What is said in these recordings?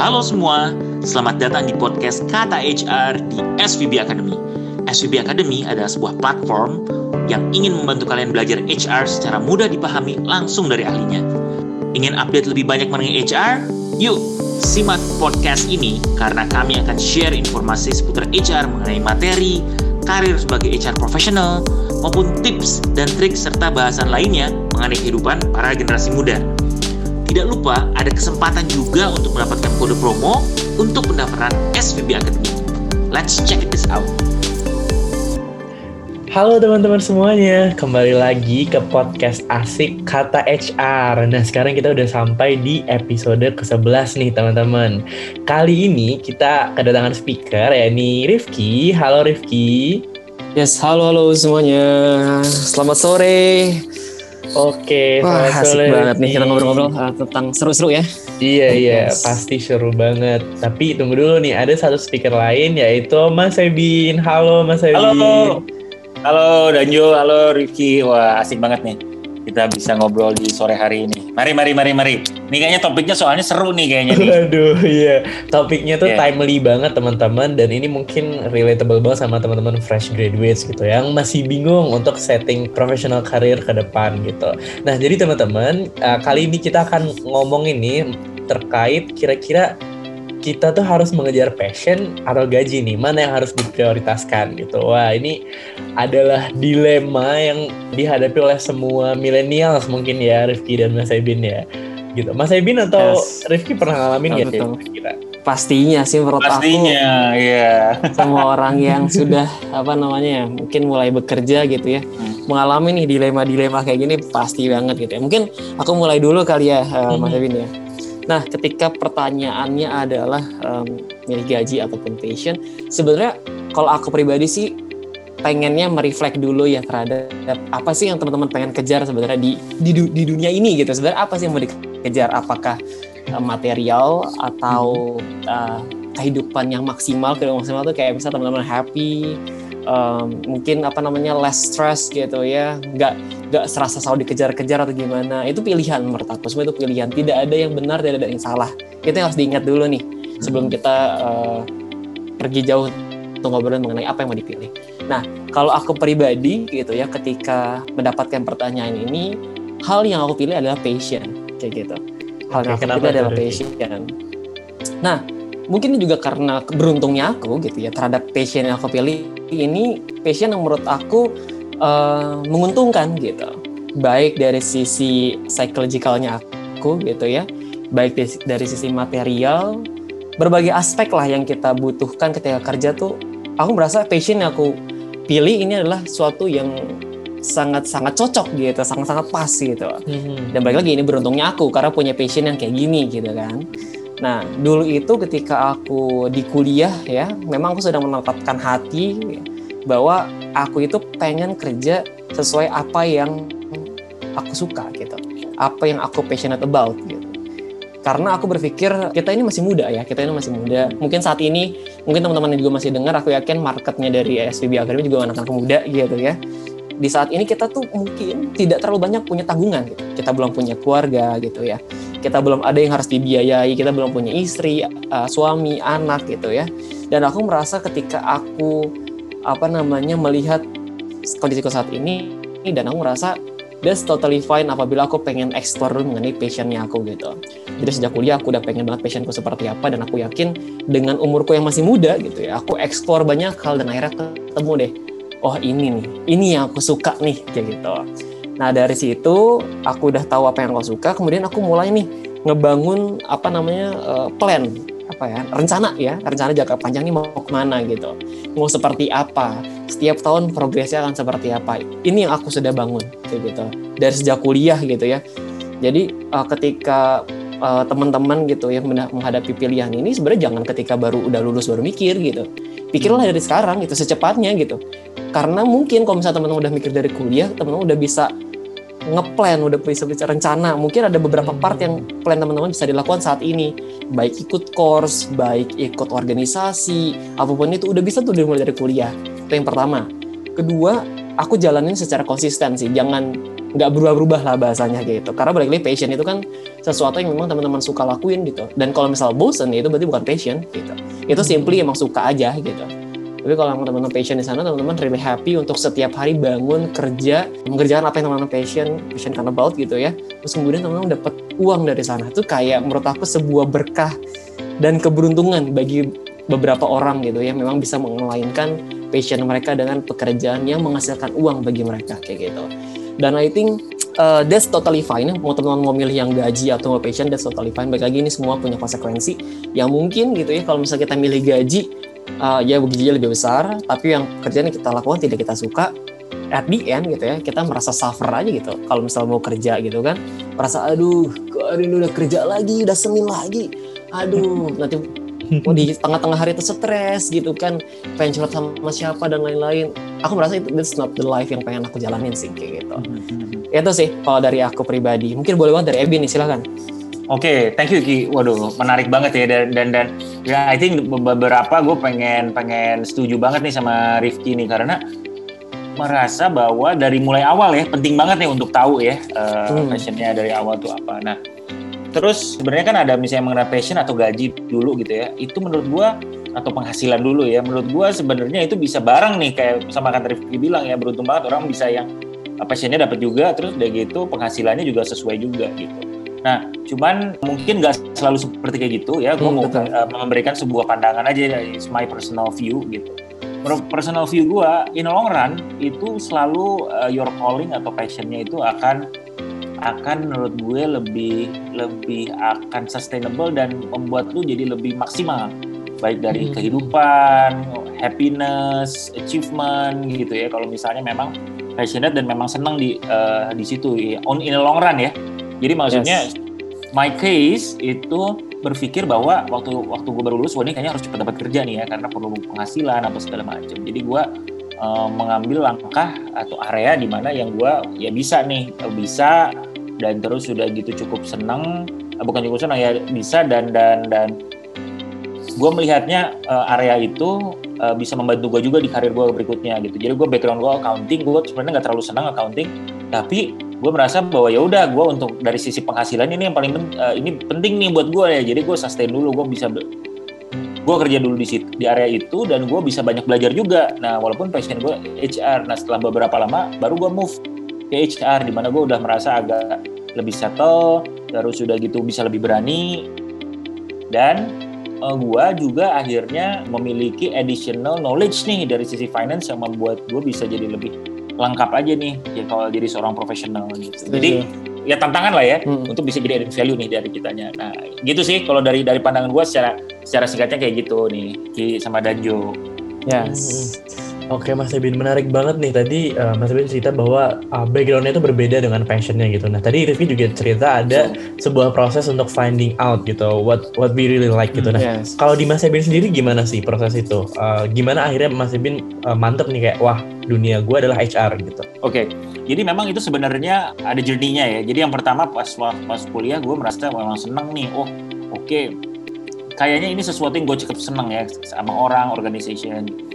Halo semua, selamat datang di podcast Kata HR di SVB Academy. SVB Academy adalah sebuah platform yang ingin membantu kalian belajar HR secara mudah dipahami langsung dari ahlinya. Ingin update lebih banyak mengenai HR? Yuk, simak podcast ini karena kami akan share informasi seputar HR mengenai materi, karir sebagai HR profesional, maupun tips dan trik serta bahasan lainnya mengenai kehidupan para generasi muda. Tidak lupa ada kesempatan juga untuk mendapatkan kode promo untuk pendaftaran SVB Academy. Let's check this out. Halo teman-teman semuanya, kembali lagi ke podcast asik kata HR. Nah sekarang kita udah sampai di episode ke-11 nih teman-teman. Kali ini kita kedatangan speaker ya ini Rifki. Halo Rifki. Yes, halo halo semuanya. Selamat sore. Oke, Wah, selamat asik sore, banget nih kita ngobrol-ngobrol uh, tentang seru-seru ya. Iya iya, Yes. pasti seru banget. Tapi tunggu dulu nih, ada satu speaker lain yaitu Mas Ebin. Halo Mas Ebin. Halo, halo Danjo, halo Rifki. Wah asik banget nih kita bisa ngobrol di sore hari ini. Mari, mari, mari, mari. Ini kayaknya topiknya soalnya seru nih kayaknya nih. Waduh, iya. Topiknya tuh Iya. timely banget teman-teman dan ini mungkin relatable banget sama teman-teman fresh graduates gitu yang masih bingung untuk setting professional career ke depan gitu. Nah, jadi teman-teman, uh, kali ini kita akan ngomong ini terkait kira-kira kita tuh harus mengejar passion atau gaji nih, mana yang harus diprioritaskan gitu. Wah, ini adalah dilema yang dihadapi oleh semua millennials mungkin ya, Rifki dan Mas Ebin ya. Gitu. Mas Ebin atau Yes. Rifki pernah ngalamin betul. kira-kira? Pastinya sih menurut Pastinya, iya. aku semua orang yang sudah apa namanya ya, mungkin mulai bekerja gitu ya, Hmm. mengalami nih dilema-dilema kayak gini pasti banget gitu ya. Mungkin aku mulai dulu kali ya uh, Mas Mhm. Evin ya. Nah, ketika pertanyaannya adalah um, milih gaji ataupun passion, sebenarnya kalau aku pribadi sih pengennya mereflek dulu ya terhadap apa sih yang teman-teman pengen kejar sebenarnya di, di di dunia ini gitu. Sebenarnya apa sih yang mau dikejar? Apakah uh, material atau uh, kehidupan yang maksimal? Kehidupan maksimal tuh kayak misalnya teman-teman happy, um, mungkin apa namanya less stress gitu ya, nggak nggak serasa selalu dikejar-kejar atau gimana. Itu pilihan menurut aku. Semua itu pilihan. Tidak ada yang benar, tidak ada yang salah. Itu yang harus diingat dulu nih sebelum kita uh, pergi jauh untuk ngobrolin mengenai apa yang mau dipilih. Nah, kalau aku pribadi gitu ya, ketika mendapatkan pertanyaan ini, hal yang aku pilih adalah passion, kayak gitu. Hal yang aku kenapa pilih tuh, adalah passion. Nah, mungkin juga karena beruntungnya aku gitu ya terhadap passion yang aku pilih ini passion yang menurut aku eh, menguntungkan gitu. Baik dari sisi psychologicalnya aku gitu ya, baik dari, dari sisi material, berbagai aspek lah yang kita butuhkan ketika kerja tuh aku merasa passion yang aku pilih ini adalah suatu yang sangat-sangat cocok gitu, sangat-sangat pas gitu. Hmm. Dan balik lagi ini beruntungnya aku karena punya passion yang kayak gini gitu kan. Nah, dulu itu ketika aku di kuliah ya, memang aku sudah menetapkan hati bahwa aku itu pengen kerja sesuai apa yang aku suka gitu. Apa yang aku passionate about gitu. Karena aku berpikir kita ini masih muda ya, kita ini masih muda. Mungkin saat ini, mungkin teman-teman juga masih dengar, aku yakin marketnya dari SVB Academy juga anak-anak muda gitu ya di saat ini kita tuh mungkin tidak terlalu banyak punya tanggungan gitu. Kita belum punya keluarga gitu ya. Kita belum ada yang harus dibiayai, kita belum punya istri, uh, suami, anak gitu ya. Dan aku merasa ketika aku apa namanya melihat kondisiku saat ini dan aku merasa that's totally fine apabila aku pengen explore dulu mengenai passionnya aku gitu. Jadi sejak kuliah aku udah pengen banget passionku seperti apa dan aku yakin dengan umurku yang masih muda gitu ya, aku explore banyak hal dan akhirnya ketemu deh oh ini nih, ini yang aku suka nih kayak gitu. Nah dari situ aku udah tahu apa yang aku suka, kemudian aku mulai nih ngebangun apa namanya eh, plan apa ya rencana ya rencana jangka panjang ini mau ke mana gitu. Mau seperti apa setiap tahun progresnya akan seperti apa. Ini yang aku sudah bangun gitu dari sejak kuliah gitu ya. Jadi eh, ketika eh, teman-teman gitu yang menghadapi pilihan ini sebenarnya jangan ketika baru udah lulus baru mikir gitu. Pikirlah dari sekarang gitu secepatnya gitu. Karena mungkin kalau misalnya teman-teman udah mikir dari kuliah teman-teman udah bisa ngeplan udah bisa bisa rencana. Mungkin ada beberapa part yang plan teman-teman bisa dilakukan saat ini. Baik ikut course baik ikut organisasi apa pun itu udah bisa tuh dimulai dari kuliah. Itu yang pertama. Kedua aku jalanin secara konsisten sih. Jangan nggak berubah-berubah lah bahasanya gitu. Karena balik lagi passion itu kan sesuatu yang memang teman-teman suka lakuin gitu. Dan kalau misal bosen ya itu berarti bukan passion gitu. Itu simply emang suka aja gitu tapi kalau teman-teman passion di sana teman-teman really happy untuk setiap hari bangun kerja mengerjakan apa yang teman-teman passion passion kan about gitu ya. Terus kemudian teman-teman dapat uang dari sana. Itu kayak menurut aku sebuah berkah dan keberuntungan bagi beberapa orang gitu ya. Memang bisa mengelainkan passion mereka dengan pekerjaan yang menghasilkan uang bagi mereka kayak gitu. Dan I think uh, that's totally fine. Mau teman-teman mau milih yang gaji atau mau passion that's totally fine. Baik lagi ini semua punya konsekuensi. Yang mungkin gitu ya kalau misalnya kita milih gaji uh, ya gajinya lebih besar tapi yang kerjaan yang kita lakukan tidak kita suka. At the end gitu ya kita merasa suffer aja gitu. Kalau misalnya mau kerja gitu kan merasa aduh hari ini udah kerja lagi udah senin lagi. Aduh nanti mau di tengah-tengah hari itu stres gitu kan pengen curhat sama siapa dan lain-lain. Aku merasa itu that's not the life yang pengen aku jalanin sih kayak gitu. Itu sih kalau dari aku pribadi. Mungkin boleh banget dari Ebi nih silakan Oke, okay, thank you Ki. Waduh, menarik banget ya dan dan, dan ya I think beberapa gue pengen pengen setuju banget nih sama Rifki nih karena merasa bahwa dari mulai awal ya penting banget nih untuk tahu ya uh, hmm. passionnya dari awal tuh apa. Nah, terus sebenarnya kan ada misalnya mengenai passion atau gaji dulu gitu ya. Itu menurut gue atau penghasilan dulu ya. Menurut gue sebenarnya itu bisa bareng nih kayak sama kata Rifki bilang ya beruntung banget orang bisa yang passionnya dapat juga terus udah gitu penghasilannya juga sesuai juga gitu. Nah, cuman mungkin nggak selalu seperti kayak gitu ya. Gue hmm, mau uh, memberikan sebuah pandangan aja dari my personal view gitu. Menurut personal view gue, in long run itu selalu uh, your calling atau passionnya itu akan akan menurut gue lebih lebih akan sustainable dan membuat lu jadi lebih maksimal baik dari hmm. kehidupan, happiness, achievement gitu ya. Kalau misalnya memang passionate dan memang senang di uh, di situ ya. on in the long run ya jadi maksudnya yes. My case itu berpikir bahwa waktu waktu gue baru lulus, wah ini kayaknya harus cepat dapat kerja nih ya karena perlu penghasilan atau segala macam. Jadi gue uh, mengambil langkah atau area di mana yang gue ya bisa nih bisa dan terus sudah gitu cukup senang uh, bukan cukup senang ya bisa dan dan dan gue melihatnya uh, area itu uh, bisa membantu gue juga di karir gue berikutnya gitu. Jadi gue background gue accounting, gue sebenarnya nggak terlalu senang accounting, tapi gue merasa bahwa ya udah gue untuk dari sisi penghasilan ini yang paling uh, ini penting nih buat gue ya. Jadi gue sustain dulu gue bisa gue kerja dulu di situ di area itu dan gue bisa banyak belajar juga. Nah walaupun passion gue HR nah setelah beberapa lama baru gue move ke HR di mana gue udah merasa agak lebih settle terus sudah gitu bisa lebih berani. Dan uh, eh, gue juga akhirnya memiliki additional knowledge nih dari sisi finance yang membuat gue bisa jadi lebih lengkap aja nih ya kalau jadi seorang profesional gitu. Jadi ya tantangan lah ya hmm. untuk bisa jadi added value nih dari kitanya. Nah gitu sih kalau dari dari pandangan gue secara secara singkatnya kayak gitu nih Ki sama Danjo. Yes. Hmm. Oke Mas Ebin, menarik banget nih tadi uh, Mas Ebin cerita bahwa uh, backgroundnya itu berbeda dengan passionnya gitu. Nah tadi Rifki juga cerita ada so. sebuah proses untuk finding out gitu, what what we really like gitu. Nah yes. kalau di Mas Ebin sendiri gimana sih proses itu? Uh, gimana akhirnya Mas Ebin uh, mantep nih kayak wah dunia gue adalah HR gitu. Oke, okay. jadi memang itu sebenarnya ada journey-nya ya. Jadi yang pertama pas pas kuliah gue merasa memang seneng nih. Oh oke, okay. kayaknya ini sesuatu yang gue cukup seneng ya sama orang, organization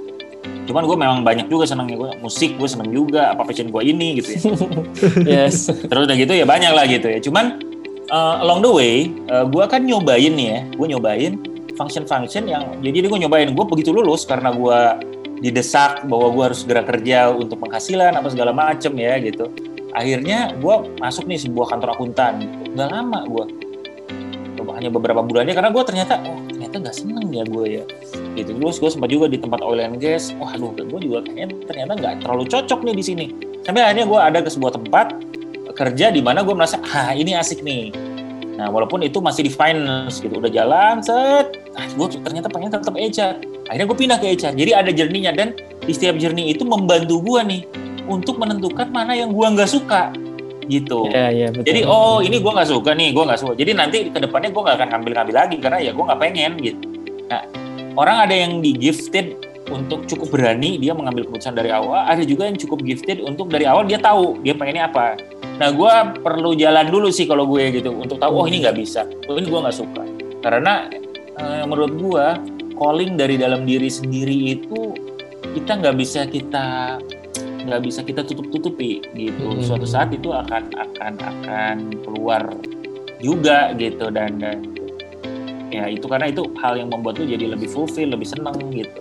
cuman gue memang banyak juga senangnya. Gue musik gue seneng juga apa passion gue ini gitu ya. Yes. Terus udah gitu ya banyak lah gitu ya. Cuman uh, along the way uh, gue kan nyobain nih ya. Gue nyobain function-function yang jadi gue nyobain. Gue begitu lulus karena gue didesak bahwa gue harus segera kerja untuk penghasilan apa segala macem ya gitu. Akhirnya gue masuk nih sebuah kantor akuntan. Gitu. nggak lama gue hanya beberapa bulannya karena gue ternyata oh ternyata nggak seneng ya gue ya gitu. Terus gue sempat juga di tempat oil and gas. Wah aduh gue juga kayaknya ternyata nggak terlalu cocok nih di sini. Sampai akhirnya gue ada ke sebuah tempat kerja di mana gue merasa ah ini asik nih. Nah walaupun itu masih di finance gitu. Udah jalan set. Ah, gue ternyata pengen tetap HR akhirnya gue pindah ke HR jadi ada journey-nya dan di setiap journey itu membantu gue nih untuk menentukan mana yang gue nggak suka. Gitu. Ya, ya, betul. Jadi oh ini gue nggak suka nih, gue nggak suka. Jadi nanti ke depannya gue nggak akan ngambil-ngambil lagi karena ya gue nggak pengen gitu. Nah orang ada yang di gifted untuk cukup berani dia mengambil keputusan dari awal. Ada juga yang cukup gifted untuk dari awal dia tahu dia pengennya apa. Nah gue perlu jalan dulu sih kalau gue gitu untuk tahu oh ini nggak bisa. Oh ini gue nggak suka. Karena eh, menurut gue calling dari dalam diri sendiri itu kita nggak bisa kita nggak bisa kita tutup tutupi gitu. Hmm. suatu saat itu akan akan akan keluar juga gitu. Dan dan ya itu karena itu hal yang membuat lu jadi lebih fulfill lebih seneng gitu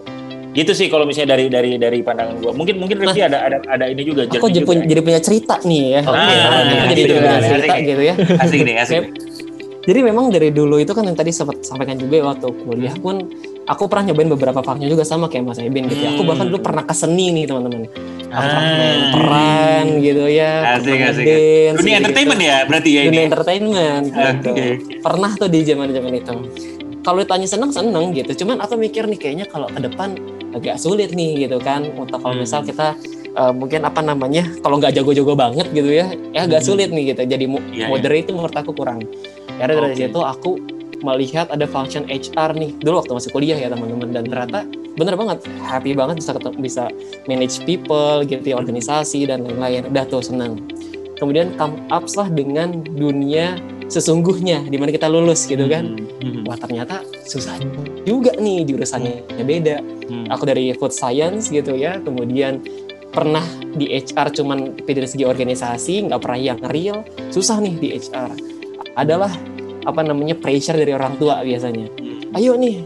gitu sih kalau misalnya dari dari dari pandangan gua mungkin mungkin Rifki ada ada ada ini juga Aku jadi, punya, juga. jadi punya cerita nih ya. Oke, Aku ah, jadi gitu, punya asik. cerita gitu ya. asik nih asik. Jadi memang dari dulu itu kan yang tadi sempat sampaikan juga ya, waktu kuliah pun aku pernah nyobain beberapa faknya juga sama kayak Mas Eben gitu ya. Aku Hmm. bahkan dulu pernah ke seni nih teman-teman. Pernah Ah. peran gitu ya. Asik, asik. ngedance dunia gitu. entertainment ya berarti ya Dunia ini entertainment gitu. Oke. Pernah tuh di zaman-zaman itu. Kalau ditanya seneng seneng gitu. Cuman aku mikir nih kayaknya kalau ke depan agak sulit nih gitu kan. Untuk kalau Hmm. misal kita eh, mungkin apa namanya kalau nggak jago-jago banget gitu ya, ya agak Hmm. sulit nih gitu. Jadi mo- Iya, iya. moderate itu menurut aku kurang. Karena dari Oke. situ aku melihat ada function HR nih dulu waktu masih kuliah ya teman-teman dan ternyata bener banget happy banget bisa ketemu, bisa manage people gitu ya organisasi dan lain-lain. Udah tuh seneng. Kemudian come up lah dengan dunia sesungguhnya di mana kita lulus gitu kan. Hmm. wah ternyata susah juga nih jurusannya beda. Hmm. aku dari food science gitu ya kemudian pernah di HR cuman dari segi organisasi nggak pernah yang real susah nih di HR adalah apa namanya pressure dari orang tua biasanya. Ayo nih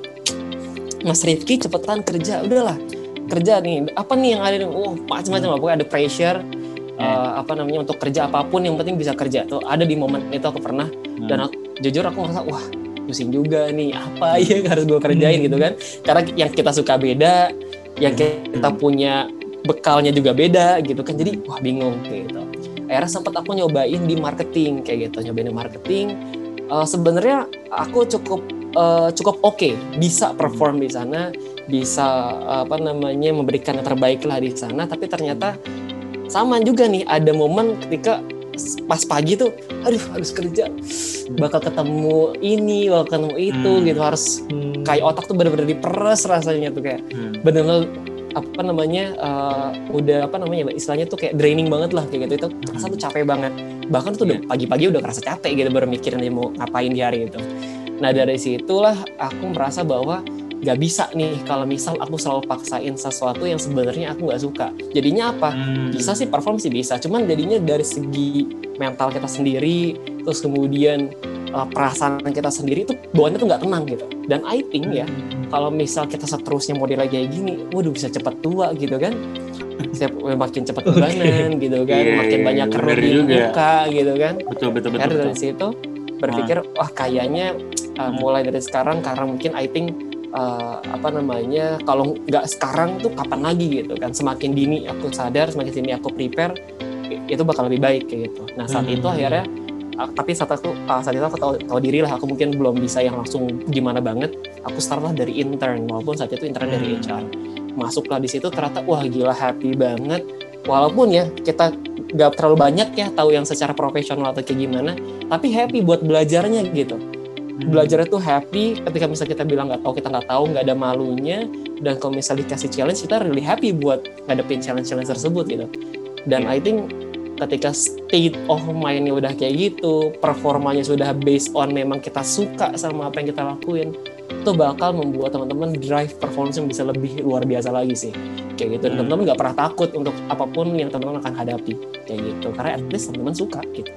Mas Rifki cepetan kerja udahlah. Kerja nih apa nih yang ada nih? Oh macam-macam lah pokoknya ada pressure eh, apa namanya untuk kerja apa pun yang penting bisa kerja. Tuh ada di momen itu aku pernah. Dan aku, jujur aku ngerasa wah pusing juga nih. Apa ya yang harus gue kerjain gitu kan? Karena yang kita suka beda yang kita punya bekalnya juga beda gitu kan? Jadi wah bingung gitu. Akhirnya sempat aku nyobain di marketing kayak gitu. Nyobain di marketing. Eh, sebenarnya aku cukup eh, cukup oke bisa perform di sana bisa eh, apa namanya memberikan yang terbaik lah di sana. Tapi ternyata sama juga nih ada momen ketika pas pagi tuh aduh harus kerja bakal ketemu ini bakal ketemu itu Hmm. gitu. Harus kayak otak tuh bener-bener diperes rasanya tuh kayak Hmm. bener-bener apa namanya eh, udah apa namanya istilahnya tuh kayak draining banget lah kayak gitu. Itu rasa tuh capek banget. Bahkan tuh udah pagi-pagi udah kerasa capek gitu baru mikirin mau ngapain di hari itu nah dari situlah aku merasa bahwa nggak bisa nih kalau misal aku selalu paksain sesuatu yang sebenarnya aku nggak suka. Jadinya apa? Hmm. bisa sih perform sih bisa. Cuman jadinya dari segi mental kita sendiri terus kemudian uh, perasaan kita sendiri itu bawaannya tuh nggak tenang gitu. Dan I think ya kalau misal kita seterusnya model kayak gini waduh bisa cepat tua gitu kan? Setiap, makin cepat ubanan gitu kan Iya, makin iya, banyak bener kerut di juga. muka gitu kan? Betul betul betul, Akhirnya betul. dari situ berpikir wah kayaknya uh, mulai dari sekarang karena mungkin I think uh, apa namanya kalau nggak sekarang tuh kapan lagi gitu kan semakin dini aku sadar semakin dini aku prepare itu bakal lebih baik kayak gitu nah saat Hmm. itu akhirnya uh, tapi saat aku uh, saat itu aku tahu, tahu diri lah aku mungkin belum bisa yang langsung gimana banget aku start lah dari intern walaupun saat itu intern dari Hmm. HR masuklah di situ ternyata wah gila happy banget walaupun ya kita nggak terlalu banyak ya tahu yang secara profesional atau kayak gimana tapi happy buat belajarnya gitu. Belajarnya tuh happy ketika misalnya kita bilang nggak tahu kita nggak tahu nggak ada malunya dan kalau misalnya dikasih challenge kita really happy buat ngadepin challenge challenge tersebut gitu. Dan Iya. I think ketika state of mindnya udah kayak gitu performanya sudah based on memang kita suka sama apa yang kita lakuin itu bakal membuat teman-teman drive performance yang bisa lebih luar biasa lagi sih. Kayak gitu. Dan Hmm. teman-teman nggak pernah takut untuk apa pun yang teman-teman akan hadapi. Kayak gitu. Karena at least teman-teman suka gitu.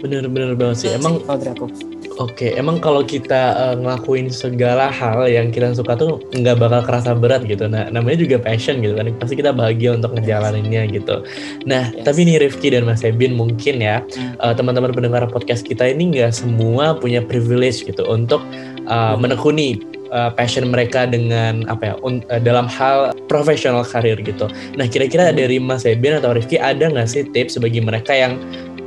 Bener-bener banget sih. Emang dari aku Oke, emang kalau kita eh, ngelakuin segala hal yang kita suka tuh nggak bakal kerasa berat gitu. Nah, namanya juga passion gitu kan. Pasti kita bahagia untuk ngejalaninnya gitu. Nah, Yes. tapi nih Rifki dan Mas Ebin mungkin ya eh, teman-teman pendengar podcast kita ini nggak semua punya privilege gitu untuk Hmm. menekuni eh, passion mereka dengan apa ya un- eh, dalam hal profesional karir gitu. Nah, kira-kira Hmm. dari Mas Ebin atau Rifki ada nggak sih tips bagi mereka yang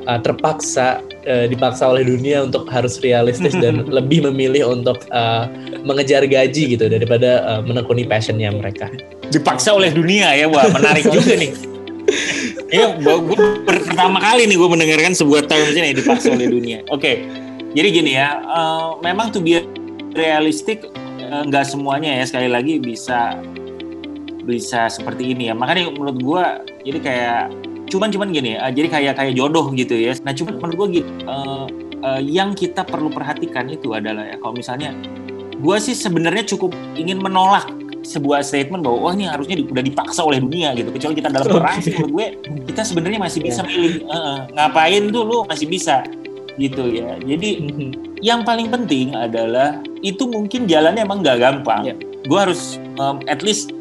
uh, terpaksa uh, dipaksa oleh dunia untuk harus realistis dan lebih memilih untuk uh, mengejar gaji gitu daripada uh, menekuni passionnya mereka. dipaksa oleh dunia ya wah menarik juga nih. Ya per- pertama kali nih gue mendengarkan sebuah terms ini dipaksa oleh dunia. Oke jadi gini ya eh, memang tuh biar realistik eh, nggak semuanya ya sekali lagi bisa bisa seperti ini ya. Makanya menurut gue jadi kayak cuman cuman gini eh, jadi kayak kayak jodoh gitu ya nah cuman menurut gue gitu eh, eh, yang kita perlu perhatikan itu adalah ya kalau misalnya gue sih sebenarnya cukup ingin menolak sebuah statement bahwa wah ini harusnya di- udah dipaksa oleh dunia gitu. Kecuali kita dalam perang sih menurut gue kita sebenarnya masih bisa milih eh, ngapain tuh lu masih bisa gitu ya. Jadi yang paling penting adalah itu mungkin jalannya emang nggak gampang. Ya. Gue harus um, at least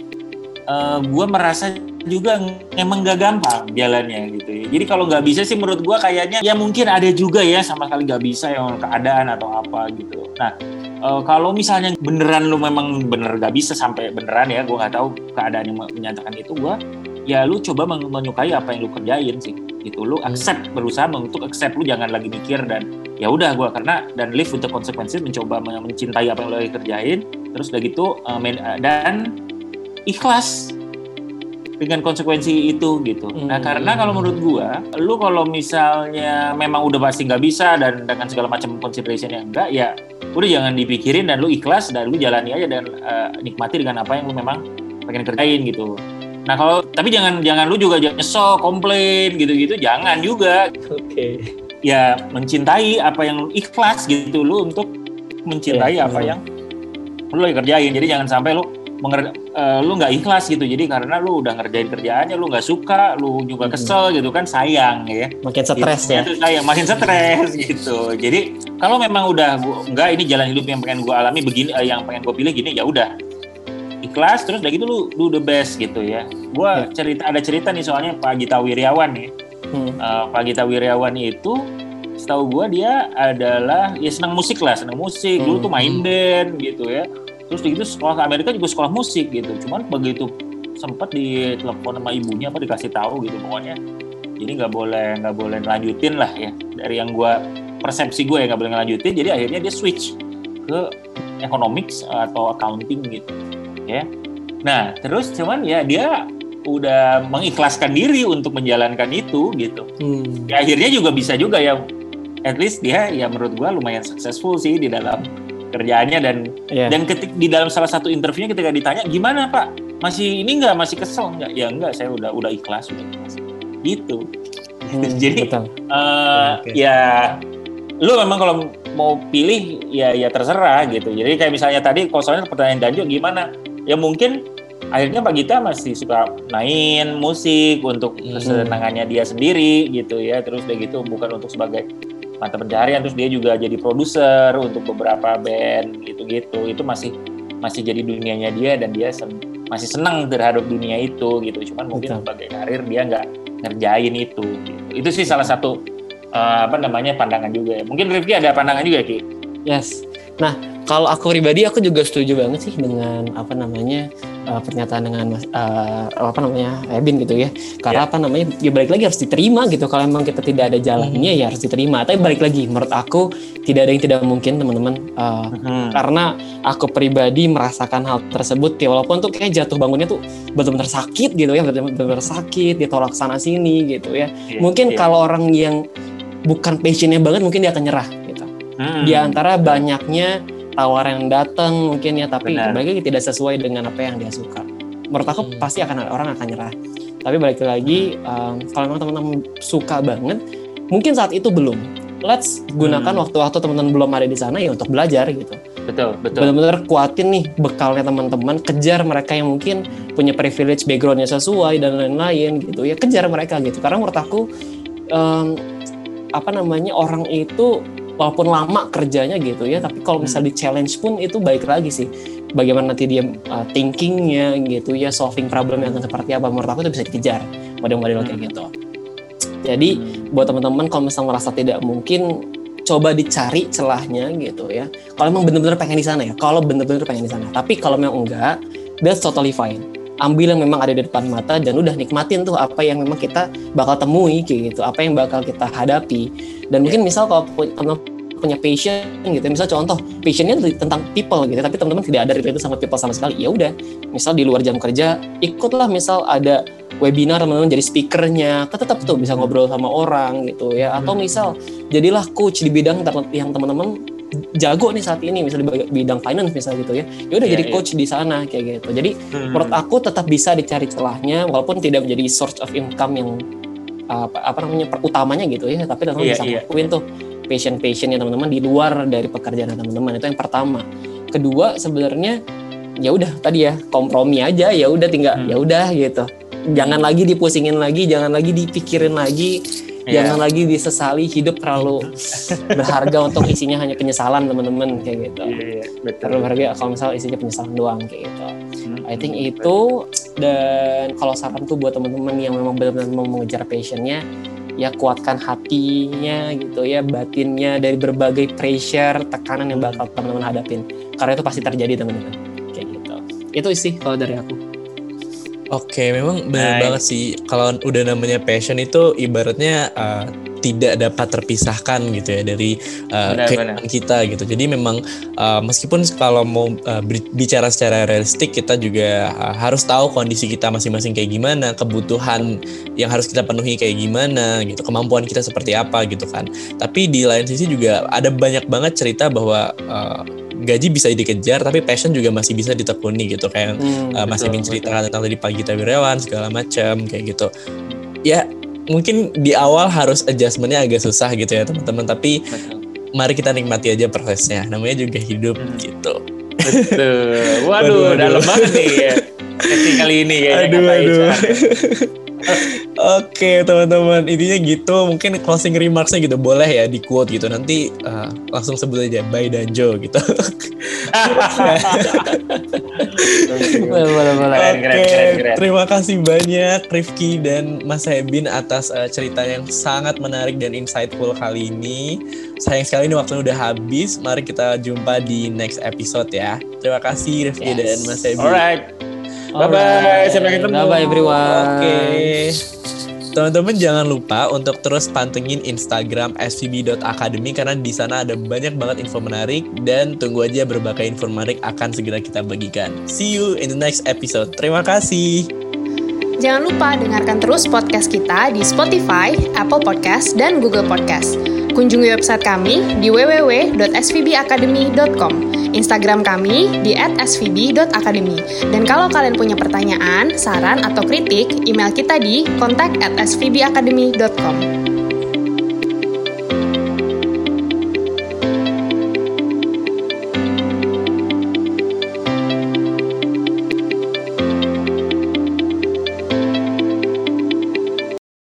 gue merasa juga emang nggak gampang jalannya gitu ya. Jadi kalau nggak bisa sih menurut gue kayaknya ya mungkin ada juga ya sama sekali nggak bisa yang keadaan atau apa gitu. Nah eh, kalau misalnya beneran lu memang bener nggak bisa sampai beneran ya, gue nggak tahu keadaan yang menyatakan itu gue ya lu coba men- menyukai apa yang lu kerjain sih gitu lu accept berusaha untuk accept lu jangan lagi mikir dan ya udah gue karena dan live with the consequences mencoba men- mencintai apa yang lu lagi kerjain terus udah gitu uh, men- uh, dan ikhlas dengan konsekuensi itu gitu. Nah Hmm. karena kalau menurut gua, lu kalau misalnya memang udah pasti nggak bisa dan dengan segala macam consideration yang enggak, ya udah jangan dipikirin dan lu ikhlas dan lu jalani aja dan uh, nikmati dengan apa yang lu memang pengen kerjain gitu. Nah kalau tapi jangan jangan lu juga jangan nyesel, komplain gitu-gitu, jangan juga. Oke. Ya mencintai apa yang lu ikhlas gitu lu untuk mencintai Iya, apa benar. yang lu lagi kerjain. Jadi jangan sampai lu menger- eh, lu nggak ikhlas gitu. Jadi karena lu udah ngerjain kerjaannya, lu nggak suka, lu juga Hmm. kesel gitu kan sayang ya. Makin stres Gitu, ya. Itu sayang, makin stres gitu. Jadi kalau memang udah gua, enggak ini jalan hidup yang pengen gue alami begini, eh, yang pengen gue pilih gini ya udah ikhlas terus udah gitu lu do the best gitu ya. Gue Ya. cerita ada cerita nih soalnya Pak Gita Wiryawan nih. Hmm. Eh, Pak Gita Wiryawan itu setahu gue dia adalah ya senang musik lah, senang musik. Dulu Hmm, tuh main band gitu ya. Terus begitu sekolah ke Amerika juga sekolah musik gitu. Cuman begitu sempat ditelepon sama ibunya apa dikasih tahu gitu pokoknya. Jadi nggak boleh nggak boleh lanjutin lah ya dari yang gue persepsi gue ya nggak boleh ngelanjutin. Jadi akhirnya dia switch ke economics atau accounting gitu ya. Nah terus cuman ya dia udah mengikhlaskan diri untuk menjalankan itu gitu Hmm. ya akhirnya juga bisa juga ya at least dia ya menurut gua lumayan successful sih di dalam kerjaannya dan Iya. dan ketik di dalam salah satu interviewnya ketika ditanya gimana pak masih ini nggak masih kesel nggak ya nggak saya udah udah ikhlas udah ikhlas gitu Hmm, jadi betul. eh, Oke. ya lu memang kalau mau pilih ya ya terserah gitu jadi kayak misalnya tadi kalau soalnya pertanyaan Danjo gimana ya mungkin akhirnya Pak Gita masih suka main musik untuk Hmm. kesenangannya dia sendiri gitu ya terus udah gitu bukan untuk sebagai mata pencarian terus dia juga jadi produser untuk beberapa band gitu-gitu itu masih masih jadi dunianya dia dan dia sen- masih senang terhadap dunia itu gitu cuman mungkin Betul. sebagai karir dia nggak ngerjain itu gitu. itu sih salah satu eh, apa namanya pandangan juga ya mungkin Rifki ada pandangan juga Ki Yes. Nah, kalau aku pribadi aku juga setuju banget sih dengan apa namanya uh, pernyataan dengan Mas uh, apa namanya Ebin gitu ya. Karena apa namanya ya balik lagi harus diterima gitu. Kalau memang kita tidak ada jalannya ya harus diterima. Tapi balik lagi menurut aku tidak ada yang tidak mungkin teman-teman. Uh, Hmm. karena aku pribadi merasakan hal tersebut ya walaupun tuh kayak jatuh bangunnya tuh benar-benar sakit gitu ya benar-benar sakit ditolak sana sini gitu ya Iya, mungkin iya. kalau orang yang bukan passionnya banget mungkin dia akan nyerah gitu Hmm. di antara banyaknya tawaran yang datang mungkin ya tapi Benar. balik lagi tidak sesuai dengan apa yang dia suka. Menurut aku Hmm. pasti akan ada orang akan nyerah. Tapi balik lagi um, kalau memang teman-teman suka banget mungkin saat itu belum. Let's gunakan Hmm. waktu-waktu teman-teman belum ada di sana ya untuk belajar gitu. Betul betul. Benar-benar kuatin nih bekalnya teman-teman kejar mereka yang mungkin punya privilege backgroundnya sesuai dan lain-lain gitu. Ya kejar mereka gitu. Karena menurut aku em, apa namanya orang itu walaupun lama kerjanya gitu ya tapi kalau misal di challenge pun itu baik lagi sih. Bagaimana nanti dia uh, thinkingnya gitu ya solving problem yang seperti apa menurut aku itu bisa dikejar model-model kayak gitu. Jadi buat teman-teman kalau misal merasa tidak mungkin coba dicari celahnya gitu ya. Kalau emang bener-bener pengen di sana ya kalau bener-bener pengen di sana. Tapi kalau memang enggak that's totally fine ambil yang memang ada di depan mata dan udah nikmatin tuh apa yang memang kita bakal temui kayak gitu. Apa yang bakal kita hadapi. Dan mungkin misal kalau punya passion gitu misal contoh passionnya tentang people gitu tapi teman-teman tidak ada relate sama people sama sekali ya udah. Misal di luar jam kerja ikutlah misal ada webinar teman-teman jadi speakernya kan tetap tuh bisa ngobrol sama orang gitu ya. Atau misal jadilah coach di bidang yang teman-teman jago nih saat ini misal di bidang finance misal gitu ya ya udah Iya, jadi iya. coach di sana kayak gitu jadi Hmm. menurut aku tetap bisa dicari celahnya walaupun tidak menjadi source of income yang apa, apa namanya utamanya gitu ya tapi teman-teman Iya, bisa iya. ngelakuin tuh passion-passionnya teman-teman di luar dari pekerjaan teman-teman itu yang pertama kedua sebenarnya ya udah tadi ya kompromi aja ya udah tinggal Hmm. ya udah gitu jangan lagi dipusingin lagi jangan lagi dipikirin lagi Iya. jangan lagi disesali hidup terlalu berharga untuk isinya hanya penyesalan teman-teman kayak gitu Iya, iya, betul. terlalu berharga kalau misalnya isinya penyesalan doang kayak gitu Hmm. I think itu dan kalau saranku buat teman-teman yang memang benar-benar mau mengejar passionnya ya kuatkan hatinya gitu ya batinnya dari berbagai pressure tekanan yang bakal teman-teman hadapin karena itu pasti terjadi teman-teman kayak gitu itu sih kalau dari aku Oke, memang benar Nice. banget sih. Kalau udah namanya passion itu ibaratnya uh, tidak dapat terpisahkan gitu ya dari uh, Benar, kehidupan kita gitu. Jadi memang uh, meskipun kalau mau uh, bicara secara realistik kita juga uh, harus tahu kondisi kita masing-masing kayak gimana, kebutuhan yang harus kita penuhi kayak gimana gitu, kemampuan kita seperti apa gitu kan. Tapi di lain sisi juga ada banyak banget cerita bahwa uh, gaji bisa dikejar tapi passion juga masih bisa ditekuni gitu kayak Hmm, uh, masih menceritakan tentang tadi pagi Wirawan segala macam kayak gitu ya mungkin di awal harus adjustmentnya agak susah gitu ya teman-teman tapi mari kita nikmati aja prosesnya namanya juga hidup Hmm. gitu Betul. Waduh, Waduh, waduh. dalam banget nih ya. Kali ini kayaknya Aduh, kata aduh. Oke teman-teman intinya gitu mungkin closing remarksnya gitu boleh ya di quote gitu nanti uh, langsung sebut aja bye Danjo gitu boleh boleh boleh Keren, Oke, keren, keren. terima kasih banyak Rifki dan Mas Hebin atas uh, cerita yang sangat menarik dan insightful kali ini. Sayang sekali ini waktunya udah habis. Mari kita jumpa di next episode ya. Terima kasih Rifki Yes. dan Mas Hebin. Alright. Bye-bye. Sampai ketemu. bye bye everyone Oke. Teman-teman jangan lupa untuk terus pantengin Instagram svb.academy karena di sana ada banyak banget info menarik dan tunggu aja berbagai info menarik akan segera kita bagikan. See you in the next episode. Terima kasih. Jangan lupa dengarkan terus podcast kita di Spotify, Apple Podcast, dan Google Podcast. Kunjungi website kami di www.svbacademy.com, Instagram kami di @svb.academy. Dan kalau kalian punya pertanyaan, saran, atau kritik, email kita di kontak@svbacademy.com.